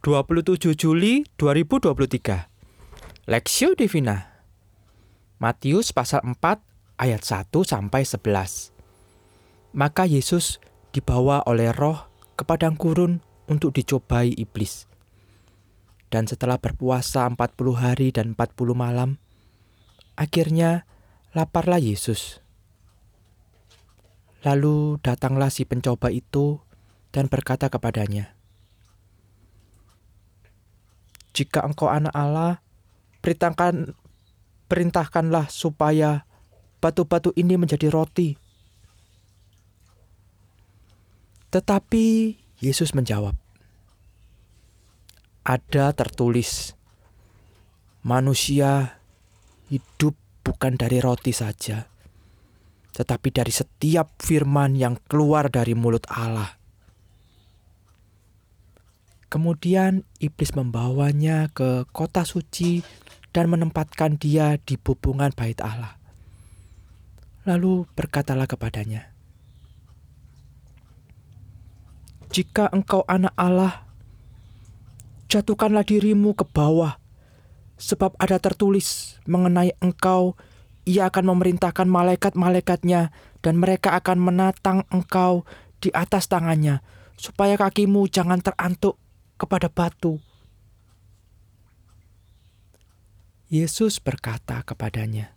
27 Juli 2023 Lexio Divina Matius pasal 4 ayat 1 sampai 11 Maka Yesus dibawa oleh roh ke padang gurun untuk dicobai iblis. Dan setelah berpuasa 40 hari dan 40 malam, akhirnya laparlah Yesus. Lalu datanglah si pencoba itu dan berkata kepadanya, jika engkau anak Allah, perintahkan perintahkanlah supaya batu-batu ini menjadi roti. Tetapi Yesus menjawab, "Ada tertulis, manusia hidup bukan dari roti saja, tetapi dari setiap firman yang keluar dari mulut Allah." Kemudian iblis membawanya ke kota suci dan menempatkan dia di bubungan bait Allah. Lalu berkatalah kepadanya, "Jika engkau anak Allah, jatuhkanlah dirimu ke bawah, sebab ada tertulis mengenai engkau, ia akan memerintahkan malaikat-malaikatnya, dan mereka akan menatang engkau di atas tangannya, supaya kakimu jangan terantuk kepada batu. Yesus berkata kepadanya,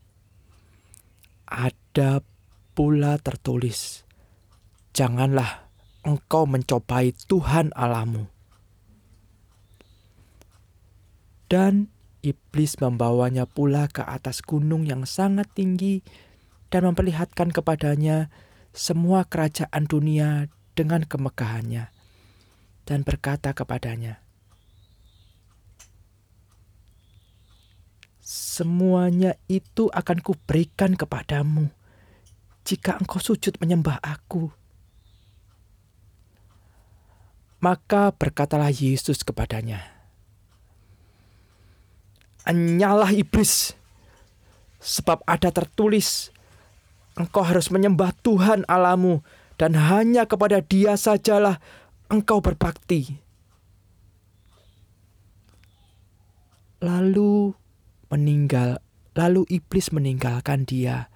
"Ada pula tertulis, janganlah engkau mencobai Tuhan Alamu." Dan iblis membawanya pula ke atas gunung yang sangat tinggi dan memperlihatkan kepadanya semua kerajaan dunia dengan kemegahannya dan berkata kepadanya, Semuanya itu akan kuberikan kepadamu jika engkau sujud menyembah aku. Maka berkatalah Yesus kepadanya, Anyalah iblis, sebab ada tertulis, engkau harus menyembah Tuhan Alamu, dan hanya kepada dia sajalah engkau berbakti. Lalu meninggal, lalu iblis meninggalkan dia.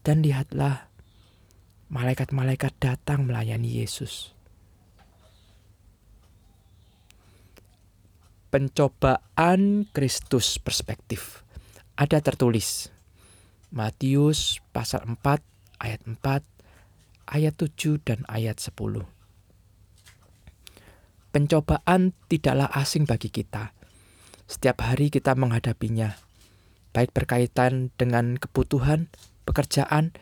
Dan lihatlah, malaikat-malaikat datang melayani Yesus. Pencobaan Kristus perspektif. Ada tertulis Matius pasal 4 ayat 4, ayat 7 dan ayat 10. Pencobaan tidaklah asing bagi kita. Setiap hari kita menghadapinya, baik berkaitan dengan kebutuhan, pekerjaan,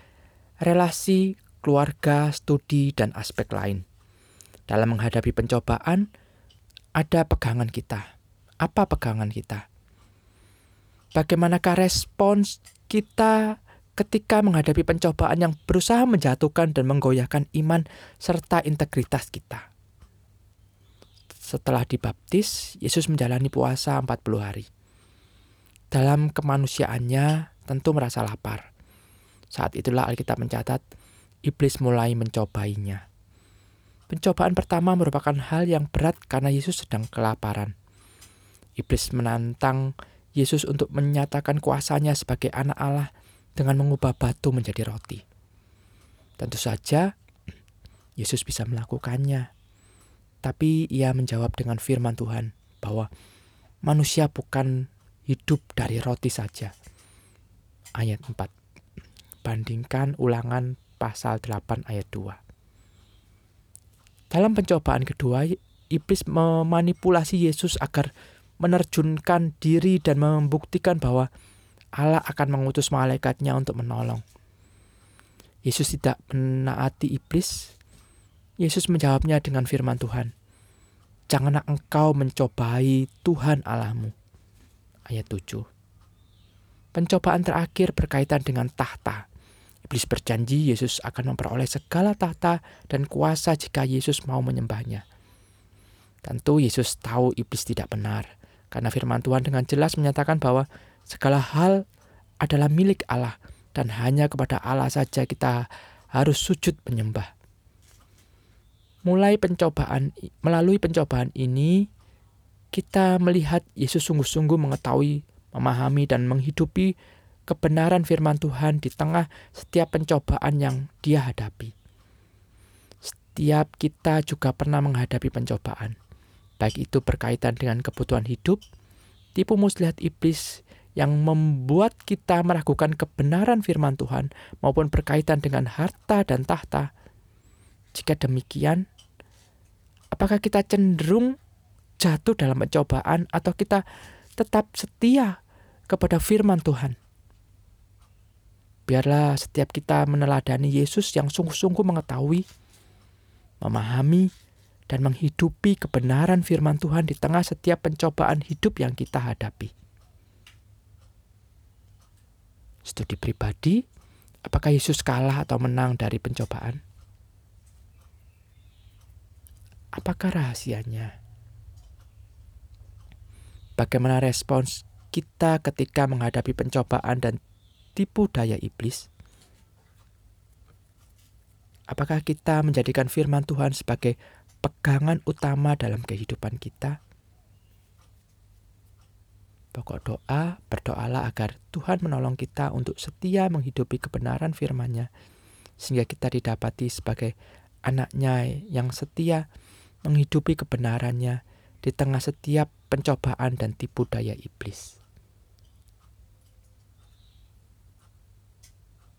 relasi, keluarga, studi, dan aspek lain. Dalam menghadapi pencobaan, ada pegangan kita. Apa pegangan kita? Bagaimanakah respons kita ketika menghadapi pencobaan yang berusaha menjatuhkan dan menggoyahkan iman serta integritas kita? Setelah dibaptis, Yesus menjalani puasa 40 hari. Dalam kemanusiaannya tentu merasa lapar. Saat itulah Alkitab mencatat, iblis mulai mencobainya. Pencobaan pertama merupakan hal yang berat karena Yesus sedang kelaparan. Iblis menantang Yesus untuk menyatakan kuasanya sebagai anak Allah dengan mengubah batu menjadi roti. Tentu saja, Yesus bisa melakukannya tapi ia menjawab dengan firman Tuhan bahwa manusia bukan hidup dari roti saja. Ayat 4. Bandingkan ulangan pasal 8 ayat 2. Dalam pencobaan kedua, iblis memanipulasi Yesus agar menerjunkan diri dan membuktikan bahwa Allah akan mengutus malaikatnya untuk menolong. Yesus tidak menaati iblis, Yesus menjawabnya dengan firman Tuhan. Janganlah engkau mencobai Tuhan Allahmu. Ayat 7. Pencobaan terakhir berkaitan dengan tahta. Iblis berjanji Yesus akan memperoleh segala tahta dan kuasa jika Yesus mau menyembahnya. Tentu Yesus tahu iblis tidak benar, karena firman Tuhan dengan jelas menyatakan bahwa segala hal adalah milik Allah dan hanya kepada Allah saja kita harus sujud menyembah mulai pencobaan melalui pencobaan ini kita melihat Yesus sungguh-sungguh mengetahui, memahami, dan menghidupi kebenaran firman Tuhan di tengah setiap pencobaan yang dia hadapi. Setiap kita juga pernah menghadapi pencobaan, baik itu berkaitan dengan kebutuhan hidup, tipu muslihat iblis yang membuat kita meragukan kebenaran firman Tuhan, maupun berkaitan dengan harta dan tahta. Jika demikian, apakah kita cenderung jatuh dalam pencobaan atau kita tetap setia kepada firman Tuhan. Biarlah setiap kita meneladani Yesus yang sungguh-sungguh mengetahui, memahami, dan menghidupi kebenaran firman Tuhan di tengah setiap pencobaan hidup yang kita hadapi. Studi pribadi, apakah Yesus kalah atau menang dari pencobaan? Apakah rahasianya? Bagaimana respons kita ketika menghadapi pencobaan dan tipu daya iblis? Apakah kita menjadikan firman Tuhan sebagai pegangan utama dalam kehidupan kita? Pokok doa, berdoalah agar Tuhan menolong kita untuk setia menghidupi kebenaran firman-Nya, sehingga kita didapati sebagai anaknya yang setia menghidupi kebenarannya di tengah setiap pencobaan dan tipu daya iblis.